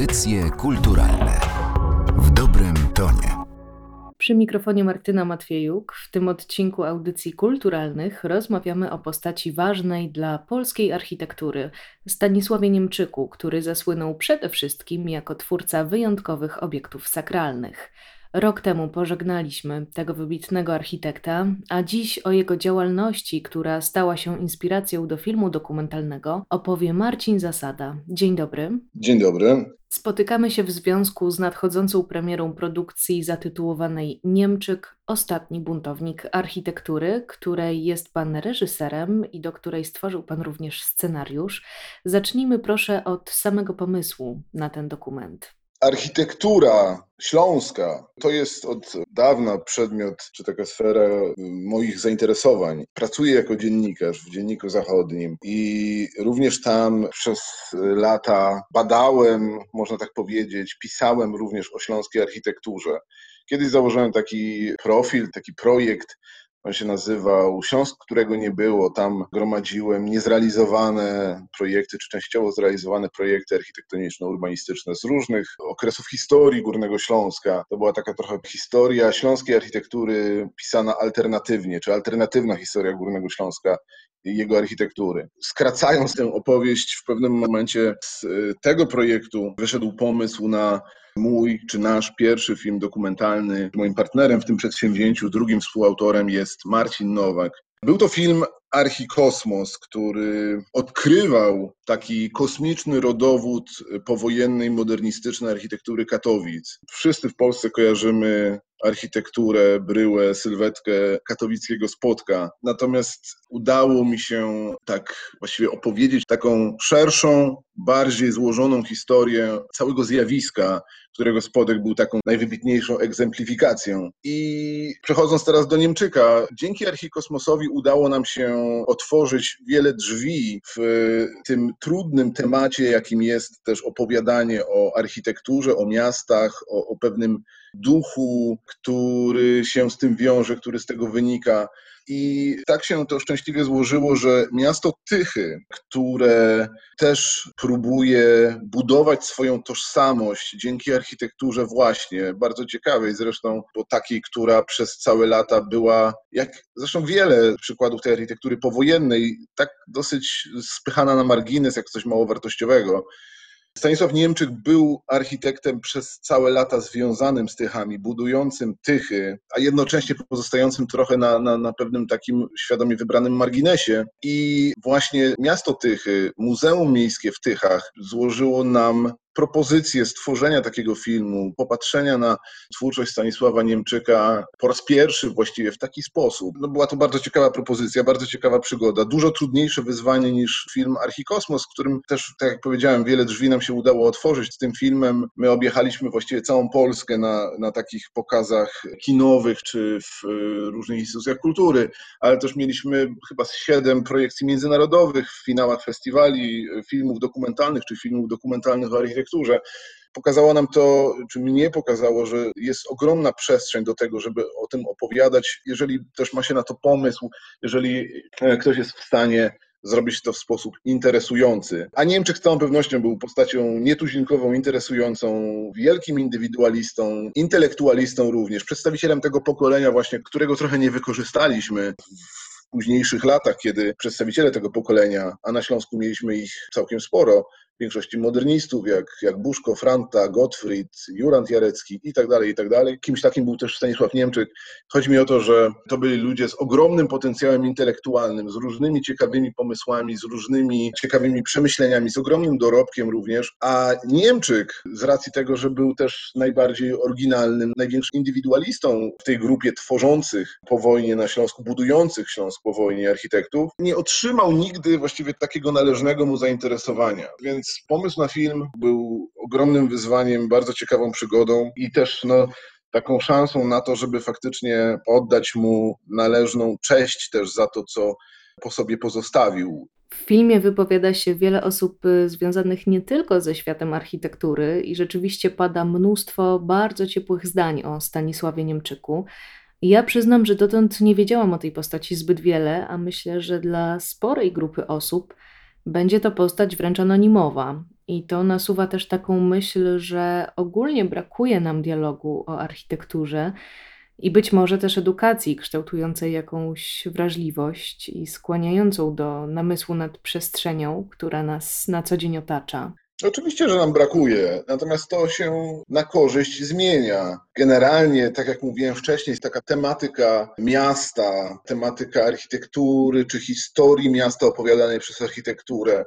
Audycje kulturalne w dobrym tonie. Przy mikrofonie Martyna Matwiejuk. W tym odcinku audycji kulturalnych rozmawiamy o postaci ważnej dla polskiej architektury Stanisławie Niemczyku, który zasłynął przede wszystkim jako twórca wyjątkowych obiektów sakralnych. Rok temu pożegnaliśmy tego wybitnego architekta, a dziś o jego działalności, która stała się inspiracją do filmu dokumentalnego, opowie Marcin Zasada. Dzień dobry. Dzień dobry. Spotykamy się w związku z nadchodzącą premierą produkcji zatytułowanej Niemczyk Ostatni buntownik architektury, której jest pan reżyserem i do której stworzył pan również scenariusz. Zacznijmy proszę od samego pomysłu na ten dokument. Architektura śląska to jest od dawna przedmiot, czy taka sfera moich zainteresowań. Pracuję jako dziennikarz w Dzienniku Zachodnim i również tam przez lata badałem, można tak powiedzieć, pisałem również o śląskiej architekturze. Kiedyś założyłem taki profil, taki projekt on się nazywał Śląsk, którego nie było. Tam gromadziłem niezrealizowane projekty, czy częściowo zrealizowane projekty architektoniczno-urbanistyczne z różnych okresów historii Górnego Śląska. To była taka trochę historia śląskiej architektury pisana alternatywnie, czy alternatywna historia Górnego Śląska jego architektury. Skracając tę opowieść, w pewnym momencie z tego projektu wyszedł pomysł na mój czy nasz pierwszy film dokumentalny. Moim partnerem w tym przedsięwzięciu, drugim współautorem jest Marcin Nowak. Był to film Archikosmos, który odkrywał taki kosmiczny rodowód powojennej, modernistycznej architektury Katowic. Wszyscy w Polsce kojarzymy architekturę, bryłę, sylwetkę katowickiego spotka. Natomiast udało mi się tak właściwie opowiedzieć taką szerszą, bardziej złożoną historię całego zjawiska, którego spodek był taką najwybitniejszą egzemplifikacją. I przechodząc teraz do Niemczyka, dzięki archikosmosowi udało nam się otworzyć wiele drzwi w tym trudnym temacie, jakim jest też opowiadanie o architekturze, o miastach, o, o pewnym duchu, który się z tym wiąże, który z tego wynika. I tak się to szczęśliwie złożyło, że miasto Tychy, które też próbuje budować swoją tożsamość dzięki architekturze właśnie, bardzo ciekawej zresztą, bo takiej, która przez całe lata była, jak zresztą wiele przykładów tej architektury powojennej, tak dosyć spychana na margines, jak coś mało wartościowego. Stanisław Niemczyk był architektem przez całe lata związanym z Tychami, budującym Tychy, a jednocześnie pozostającym trochę na, na, na pewnym takim świadomie wybranym marginesie. I właśnie miasto Tychy, Muzeum Miejskie w Tychach złożyło nam propozycję stworzenia takiego filmu, popatrzenia na twórczość Stanisława Niemczyka po raz pierwszy właściwie w taki sposób. No była to bardzo ciekawa propozycja, bardzo ciekawa przygoda, dużo trudniejsze wyzwanie niż film Archikosmos, którym też, tak jak powiedziałem, wiele drzwi nam się udało otworzyć. Z tym filmem my objechaliśmy właściwie całą Polskę na, na takich pokazach kinowych czy w y, różnych instytucjach kultury, ale też mieliśmy chyba siedem projekcji międzynarodowych w finałach festiwali filmów dokumentalnych czy filmów dokumentalnych o architekturze architekturze. Pokazało nam to, czy mnie pokazało, że jest ogromna przestrzeń do tego, żeby o tym opowiadać, jeżeli też ma się na to pomysł, jeżeli e, ktoś jest w stanie zrobić to w sposób interesujący. A Niemczyk z całą pewnością był postacią nietuzinkową, interesującą, wielkim indywidualistą, intelektualistą również, przedstawicielem tego pokolenia właśnie, którego trochę nie wykorzystaliśmy w późniejszych latach, kiedy przedstawiciele tego pokolenia, a na Śląsku mieliśmy ich całkiem sporo, większości modernistów, jak, jak Buszko, Franta, Gottfried, Jurand Jarecki i tak dalej, i tak dalej. Kimś takim był też Stanisław Niemczyk. Chodzi mi o to, że to byli ludzie z ogromnym potencjałem intelektualnym, z różnymi ciekawymi pomysłami, z różnymi ciekawymi przemyśleniami, z ogromnym dorobkiem również, a Niemczyk z racji tego, że był też najbardziej oryginalnym, największym indywidualistą w tej grupie tworzących po wojnie na Śląsku, budujących Śląsk po wojnie architektów, nie otrzymał nigdy właściwie takiego należnego mu zainteresowania. Więc pomysł na film był ogromnym wyzwaniem, bardzo ciekawą przygodą i też no, taką szansą na to, żeby faktycznie oddać mu należną cześć też za to, co po sobie pozostawił. W filmie wypowiada się wiele osób y, związanych nie tylko ze światem architektury i rzeczywiście pada mnóstwo bardzo ciepłych zdań o Stanisławie Niemczyku. Ja przyznam, że dotąd nie wiedziałam o tej postaci zbyt wiele, a myślę, że dla sporej grupy osób będzie to postać wręcz anonimowa. I to nasuwa też taką myśl, że ogólnie brakuje nam dialogu o architekturze i być może też edukacji kształtującej jakąś wrażliwość i skłaniającą do namysłu nad przestrzenią, która nas na co dzień otacza. Oczywiście, że nam brakuje, natomiast to się na korzyść zmienia. Generalnie, tak jak mówiłem wcześniej, taka tematyka miasta, tematyka architektury czy historii miasta opowiadanej przez architekturę,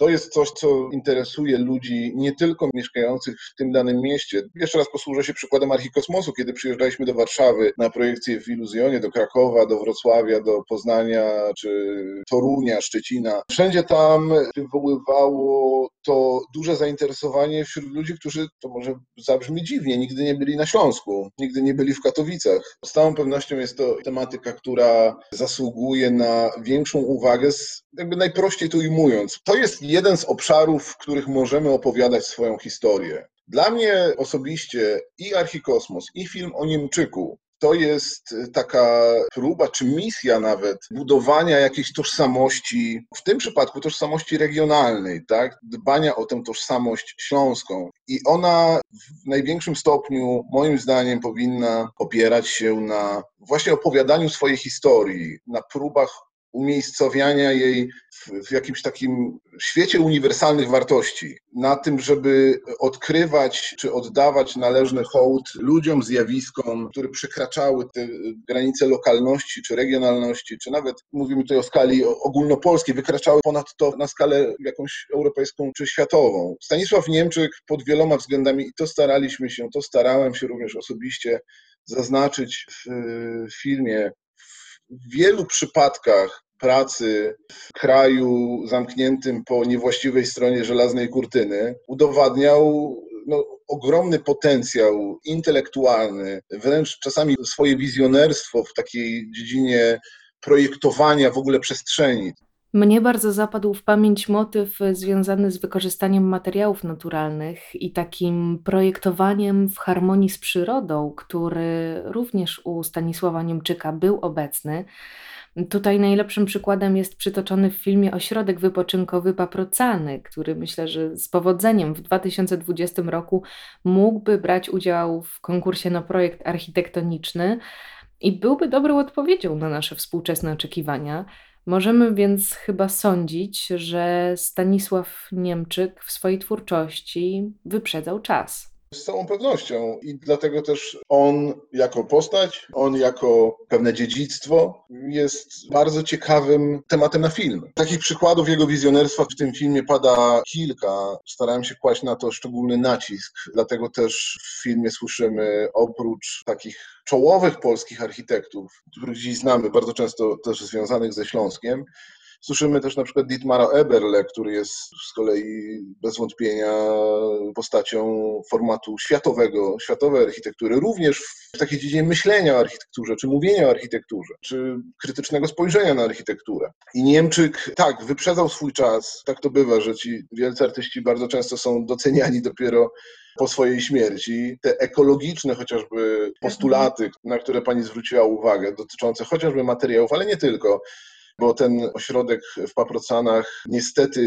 to jest coś, co interesuje ludzi nie tylko mieszkających w tym danym mieście. Jeszcze raz posłużę się przykładem Archikosmosu, kiedy przyjeżdżaliśmy do Warszawy na projekcję w Iluzjonie, do Krakowa, do Wrocławia, do Poznania czy Torunia, Szczecina. Wszędzie tam wywoływało to duże zainteresowanie wśród ludzi, którzy, to może zabrzmi dziwnie, nigdy nie byli na Śląsku, nigdy nie byli w Katowicach. Z całą pewnością jest to tematyka, która zasługuje na większą uwagę, jakby najprościej to ujmując. To jest jeden z obszarów, w których możemy opowiadać swoją historię. Dla mnie osobiście i Archikosmos, i film o Niemczyku to jest taka próba, czy misja nawet, budowania jakiejś tożsamości, w tym przypadku tożsamości regionalnej, tak? dbania o tę tożsamość śląską. I ona w największym stopniu, moim zdaniem, powinna opierać się na właśnie opowiadaniu swojej historii, na próbach umiejscowiania jej w, w, jakimś takim świecie uniwersalnych wartości, na tym, żeby odkrywać czy oddawać należny hołd ludziom, zjawiskom, które przekraczały te granice lokalności czy regionalności, czy nawet mówimy tutaj o skali ogólnopolskiej, wykraczały ponad to na skalę jakąś europejską czy światową. Stanisław Niemczyk pod wieloma względami, i to staraliśmy się, to starałem się również osobiście zaznaczyć w filmie, w wielu przypadkach pracy w kraju zamkniętym po niewłaściwej stronie żelaznej kurtyny udowadniał no, ogromny potencjał intelektualny, wręcz czasami swoje wizjonerstwo w takiej dziedzinie projektowania w ogóle przestrzeni. Mnie bardzo zapadł w pamięć motyw związany z wykorzystaniem materiałów naturalnych i takim projektowaniem w harmonii z przyrodą, który również u Stanisława Niemczyka był obecny. Tutaj najlepszym przykładem jest przytoczony w filmie Ośrodek Wypoczynkowy Paprocany, który myślę, że z powodzeniem w 2020 roku mógłby brać udział w konkursie na projekt architektoniczny i byłby dobrą odpowiedzią na nasze współczesne oczekiwania. Możemy więc chyba sądzić, że Stanisław Niemczyk w swojej twórczości wyprzedzał czas. Z całą pewnością i dlatego też on jako postać, on jako pewne dziedzictwo jest bardzo ciekawym tematem na film. Takich przykładów jego wizjonerstwa w tym filmie pada kilka. Starałem się kłaść na to szczególny nacisk, dlatego też w filmie słyszymy oprócz takich czołowych polskich architektów, których dziś znamy, bardzo często też związanych ze Śląskiem, Słyszymy też na przykład Dietmara Eberle, który jest z kolei bez wątpienia postacią formatu światowego, światowej architektury, również w takiej dziedzinie myślenia o architekturze, czy mówienia o architekturze, czy krytycznego spojrzenia na architekturę. I Niemczyk, tak, wyprzedzał swój czas. Tak to bywa, że ci wielcy artyści bardzo często są doceniani dopiero po swojej śmierci. Te ekologiczne chociażby postulaty, na które pani zwróciła uwagę, dotyczące chociażby materiałów, ale nie tylko, bo ten ośrodek w Paprocanach niestety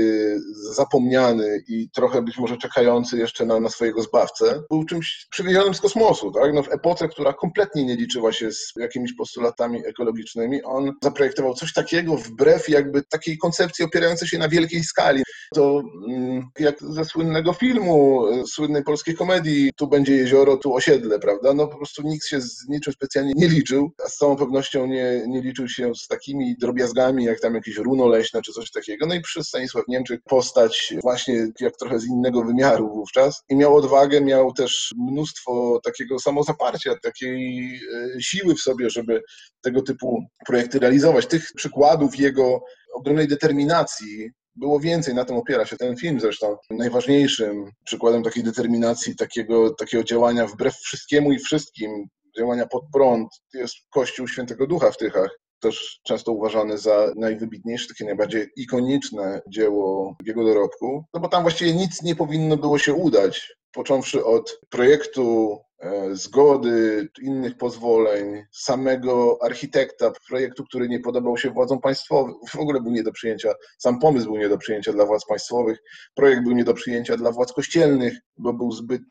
zapomniany i trochę być może czekający jeszcze na, na swojego zbawcę, był czymś przywiezionym z kosmosu. Tak? No w epoce, która kompletnie nie liczyła się z jakimiś postulatami ekologicznymi, on zaprojektował coś takiego wbrew jakby takiej koncepcji opierającej się na wielkiej skali. To mm, jak ze słynnego filmu, słynnej polskiej komedii, tu będzie jezioro, tu osiedle, prawda? No po prostu nikt się z niczym specjalnie nie liczył, a z całą pewnością nie, nie liczył się z takimi drobiazgami, jak tam jakieś runo leśne czy coś takiego. No i przy Stanisław Niemczyk postać właśnie jak trochę z innego wymiaru wówczas i miał odwagę, miał też mnóstwo takiego samozaparcia, takiej e, siły w sobie, żeby tego typu projekty realizować. Tych przykładów jego ogromnej determinacji było więcej, na tym opiera się ten film zresztą. Najważniejszym przykładem takiej determinacji, takiego, takiego działania wbrew wszystkiemu i wszystkim, działania pod prąd, jest Kościół Świętego Ducha w Tychach, też często uważany za najwybitniejsze, takie najbardziej ikoniczne dzieło jego dorobku, no bo tam właściwie nic nie powinno było się udać. począwszy od projektu e, zgody, innych pozwoleń, samego architekta projektu, który nie podobał się władzom państwowym, w ogóle był nie do przyjęcia, sam pomysł był nie do przyjęcia dla władz państwowych, projekt był nie do przyjęcia dla władz kościelnych, bo był zbyt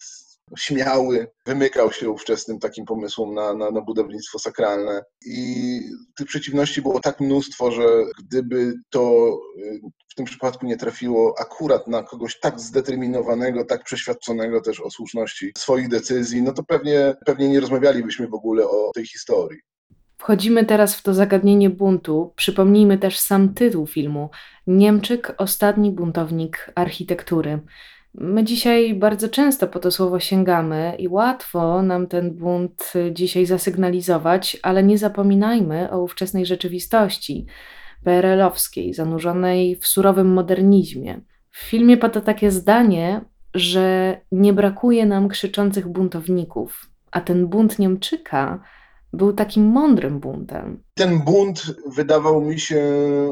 śmiały, wymykał się ówczesnym takim pomysłom na, na, na budownictwo sakralne. I tych przeciwności było tak mnóstwo, że gdyby to y, w tym przypadku nie trafiło akurat na kogoś tak zdeterminowanego, tak przeświadczonego też o słuszności swoich decyzji, no to pewnie, pewnie nie rozmawialibyśmy w ogóle o tej historii. Wchodzimy teraz w to zagadnienie buntu. Przypomnijmy też sam tytuł filmu: Niemczyk, ostatni buntownik architektury. My dzisiaj bardzo często po to słowo sięgamy i łatwo nam ten bunt dzisiaj zasygnalizować, ale nie zapominajmy o ówczesnej rzeczywistości PRL-owskiej, zanurzonej w surowym modernizmie. W filmie pada takie zdanie, że nie brakuje nam krzyczących buntowników, a ten bunt Niemczyka był takim mądrym buntem. Ten bunt wydawał mi się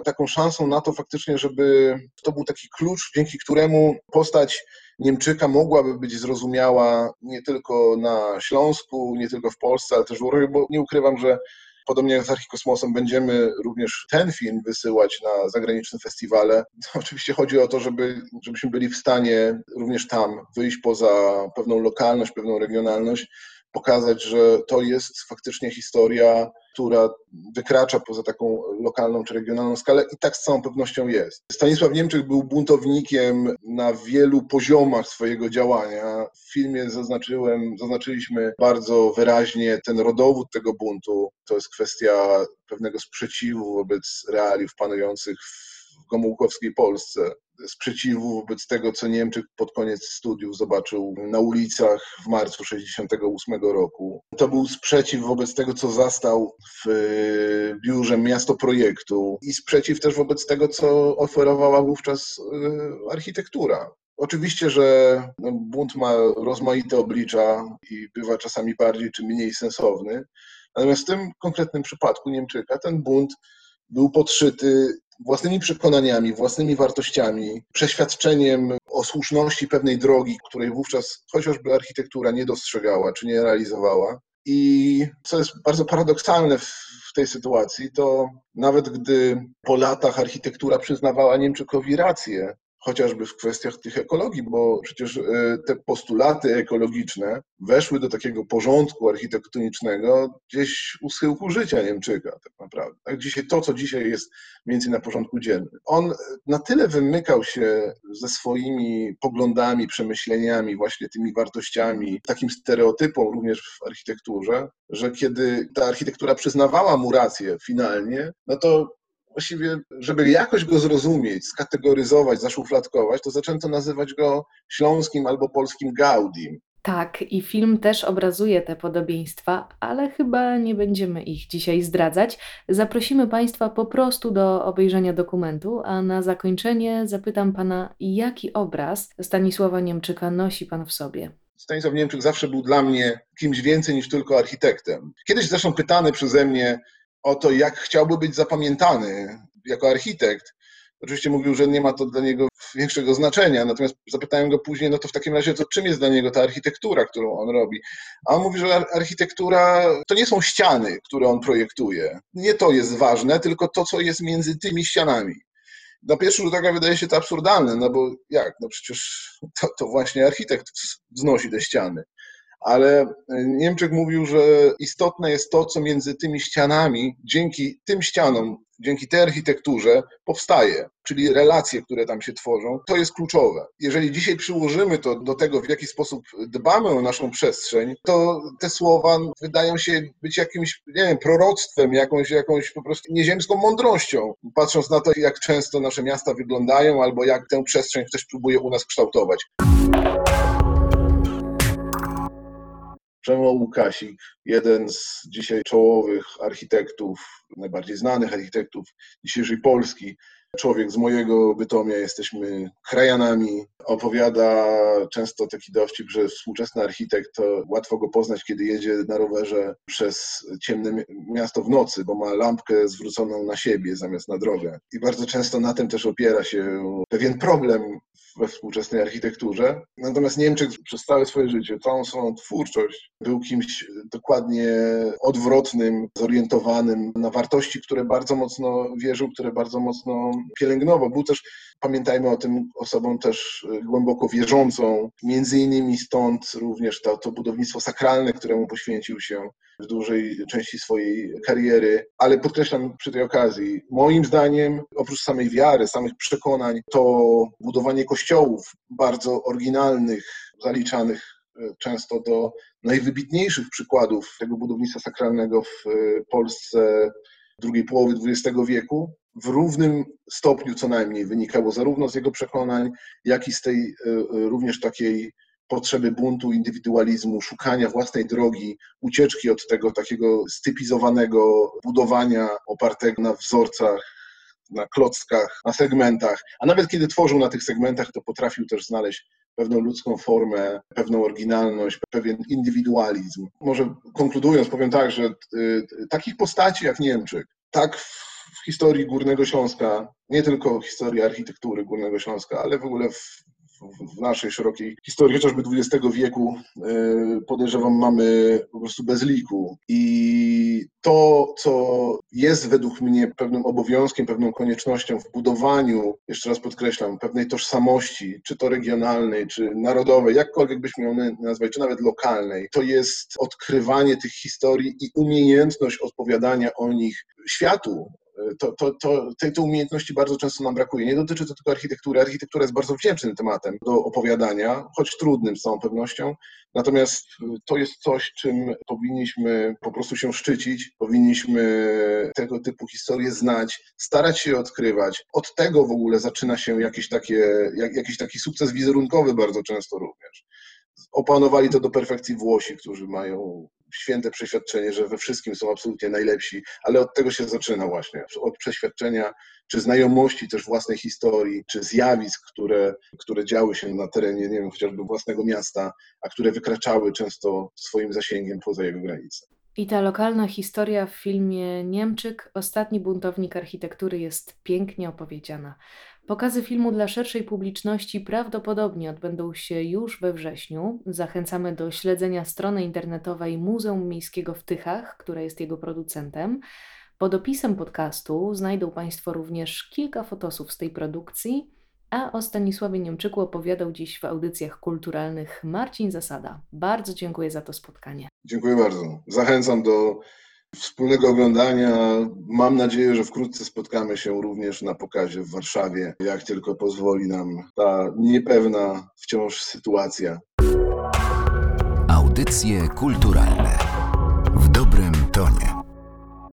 taką szansą na to faktycznie, żeby to był taki klucz, dzięki któremu postać Niemczyka mogłaby być zrozumiała nie tylko na Śląsku, nie tylko w Polsce, ale też w Europie, bo nie ukrywam, że Podobnie jak z Archikosmosem będziemy również ten film wysyłać na zagraniczne festiwale. Oczywiście chodzi o to, żeby, żebyśmy byli w stanie również tam wyjść poza pewną lokalność, pewną regionalność pokazać, że to jest faktycznie historia, która wykracza poza taką lokalną czy regionalną skalę i tak z całą pewnością jest. Stanisław Niemczyk był buntownikiem na wielu poziomach swojego działania. W filmie zaznaczyłem, zaznaczyliśmy bardzo wyraźnie ten rodowód tego buntu. To jest kwestia pewnego sprzeciwu wobec realiów panujących w gomułkowskiej Polsce sprzeciwu wobec tego, co Niemczyk pod koniec studiów zobaczył na ulicach w marcu 1968 roku. To był sprzeciw wobec tego, co zastał w e, biurze Miasto Projektu i sprzeciw też wobec tego, co oferowała wówczas e, architektura. Oczywiście, że no, bunt ma rozmaite oblicza i bywa czasami bardziej czy mniej sensowny, natomiast w tym konkretnym przypadku Niemczyka ten bunt był podszyty własnymi przekonaniami, własnymi wartościami, przeświadczeniem o słuszności pewnej drogi, której wówczas chociażby architektura nie dostrzegała czy nie realizowała. I co jest bardzo paradoksalne w, tej sytuacji, to nawet gdy po latach architektura przyznawała Niemczykowi rację, chociażby w kwestiach tych ekologii, bo przecież e, te postulaty ekologiczne weszły do takiego porządku architektonicznego gdzieś u schyłku życia Niemczyka tak naprawdę. Tak? Dzisiaj to, co dzisiaj jest między na porządku dziennym. On na tyle wymykał się ze swoimi poglądami, przemyśleniami, właśnie tymi wartościami, takim stereotypom również w architekturze, że kiedy ta architektura przyznawała mu rację finalnie, no to właściwie, żeby jakoś go zrozumieć, skategoryzować, zaszufladkować, to zaczęto nazywać go śląskim albo polskim Gaudim. Tak, i film też obrazuje te podobieństwa, ale chyba nie będziemy ich dzisiaj zdradzać. Zaprosimy Państwa po prostu do obejrzenia dokumentu, a na zakończenie zapytam Pana, jaki obraz Stanisława Niemczyka nosi Pan w sobie? Stanisław Niemczyk zawsze był dla mnie kimś więcej niż tylko architektem. Kiedyś zresztą pytany przeze mnie, o to, jak chciałby być zapamiętany jako architekt. Oczywiście mówił, że nie ma to dla niego większego znaczenia, natomiast zapytałem go później, no to w takim razie, to czym jest dla niego ta architektura, którą on robi? A on mówi, że architektura to nie są ściany, które on projektuje. Nie to jest ważne, tylko to, co jest między tymi ścianami. Na pierwszy rzut oka wydaje się to absurdalne, no bo jak? No przecież to, to właśnie architekt wznosi te ściany ale e, Niemczech mówił, że istotne jest to, co między tymi ścianami, dzięki tym ścianom, dzięki tej architekturze powstaje, czyli relacje, które tam się tworzą, to jest kluczowe. Jeżeli dzisiaj przyłożymy to do tego, w jaki sposób dbamy o naszą przestrzeń, to te słowa wydają się być jakimś, nie wiem, proroctwem, jakąś, jakąś po prostu nieziemską mądrością, patrząc na to, jak często nasze miasta wyglądają, albo jak tę przestrzeń ktoś próbuje u nas kształtować. Przemo Łukasik, jeden z dzisiaj czołowych architektów, najbardziej znanych architektów dzisiejszej Polski, człowiek z mojego Bytomia, jesteśmy krajanami, opowiada często taki dowcip, że współczesny architekt to łatwo go poznać, kiedy jedzie na rowerze przez ciemne miasto w nocy, bo ma lampkę zwróconą na siebie zamiast na drogę. I bardzo często na tym też opiera się pewien problem we współczesnej architekturze. Natomiast Niemczech przez całe swoje życie, całą swoją twórczość był kimś dokładnie odwrotnym, zorientowanym na wartości, które bardzo mocno wierzył, które bardzo mocno pielęgnował. Był też, pamiętajmy o tym, osobą też głęboko wierzącą. Między innymi stąd również to, to budownictwo sakralne, któremu poświęcił się w dużej części swojej kariery, ale podkreślam przy tej okazji, moim zdaniem, oprócz samej wiary, samych przekonań, to budowanie kościołów bardzo oryginalnych, zaliczanych e, często do najwybitniejszych przykładów tego budownictwa sakralnego w e, Polsce drugiej połowy XX wieku, w równym stopniu co najmniej wynikało zarówno z jego przekonań, jak i z tej e, również takiej potrzeby buntu, indywidualizmu, szukania własnej drogi, ucieczki od tego takiego stypizowanego budowania opartego na wzorcach, na klockach, na segmentach. A nawet kiedy tworzył na tych segmentach, to potrafił też znaleźć pewną ludzką formę, pewną oryginalność, pewien indywidualizm. Może konkludując, powiem tak, że y, takich postaci jak Niemczyk, tak w historii Górnego Śląska, nie tylko historii architektury Górnego Śląska, ale w ogóle w w naszej szerokiej historii, chociażby XX wieku, y, podejrzewam, mamy po prostu bez liku. I to, co jest według mnie pewnym obowiązkiem, pewną koniecznością w budowaniu, jeszcze raz podkreślam, pewnej tożsamości, czy to regionalnej, czy narodowej, jakkolwiek byśmy ją nazwać, czy nawet lokalnej, to jest odkrywanie tych historii i umiejętność odpowiadania o nich światu, to, to, to, tej, tej umiejętności bardzo często nam brakuje. Nie dotyczy to tylko architektury. Architektura jest bardzo wdzięcznym tematem do opowiadania, choć trudnym z całą pewnością. Natomiast to jest coś, czym powinniśmy po prostu się szczycić, powinniśmy tego typu historie znać, starać się odkrywać. Od tego w ogóle zaczyna się jakiś, takie, jak, jakiś taki sukces wizerunkowy bardzo często również. Opanowali to do perfekcji Włosi, którzy mają święte przeświadczenie, że we wszystkim są absolutnie najlepsi, ale od tego się zaczyna właśnie, od przeświadczenia czy znajomości też własnej historii, czy zjawisk, które, które działy się na terenie, nie wiem, chociażby własnego miasta, a które wykraczały często swoim zasięgiem poza jego granice. I ta lokalna historia w filmie Niemczyk, ostatni buntownik architektury, jest pięknie opowiedziana. Pokazy filmu dla szerszej publiczności prawdopodobnie odbędą się już we wrześniu. Zachęcamy do śledzenia strony internetowej Muzeum Miejskiego w Tychach, która jest jego producentem. Pod opisem podcastu znajdą Państwo również kilka fotosów z tej produkcji, a o Stanisławie Niemczyku opowiadał dziś w audycjach kulturalnych Marcin Zasada. Bardzo dziękuję za to spotkanie. Dziękuję bardzo. Zachęcam do wspólnego oglądania. Mam nadzieję, że wkrótce spotkamy się również na pokazie w Warszawie, jak tylko pozwoli nam ta niepewna wciąż sytuacja. Audycje kulturalne w dobrym tonie.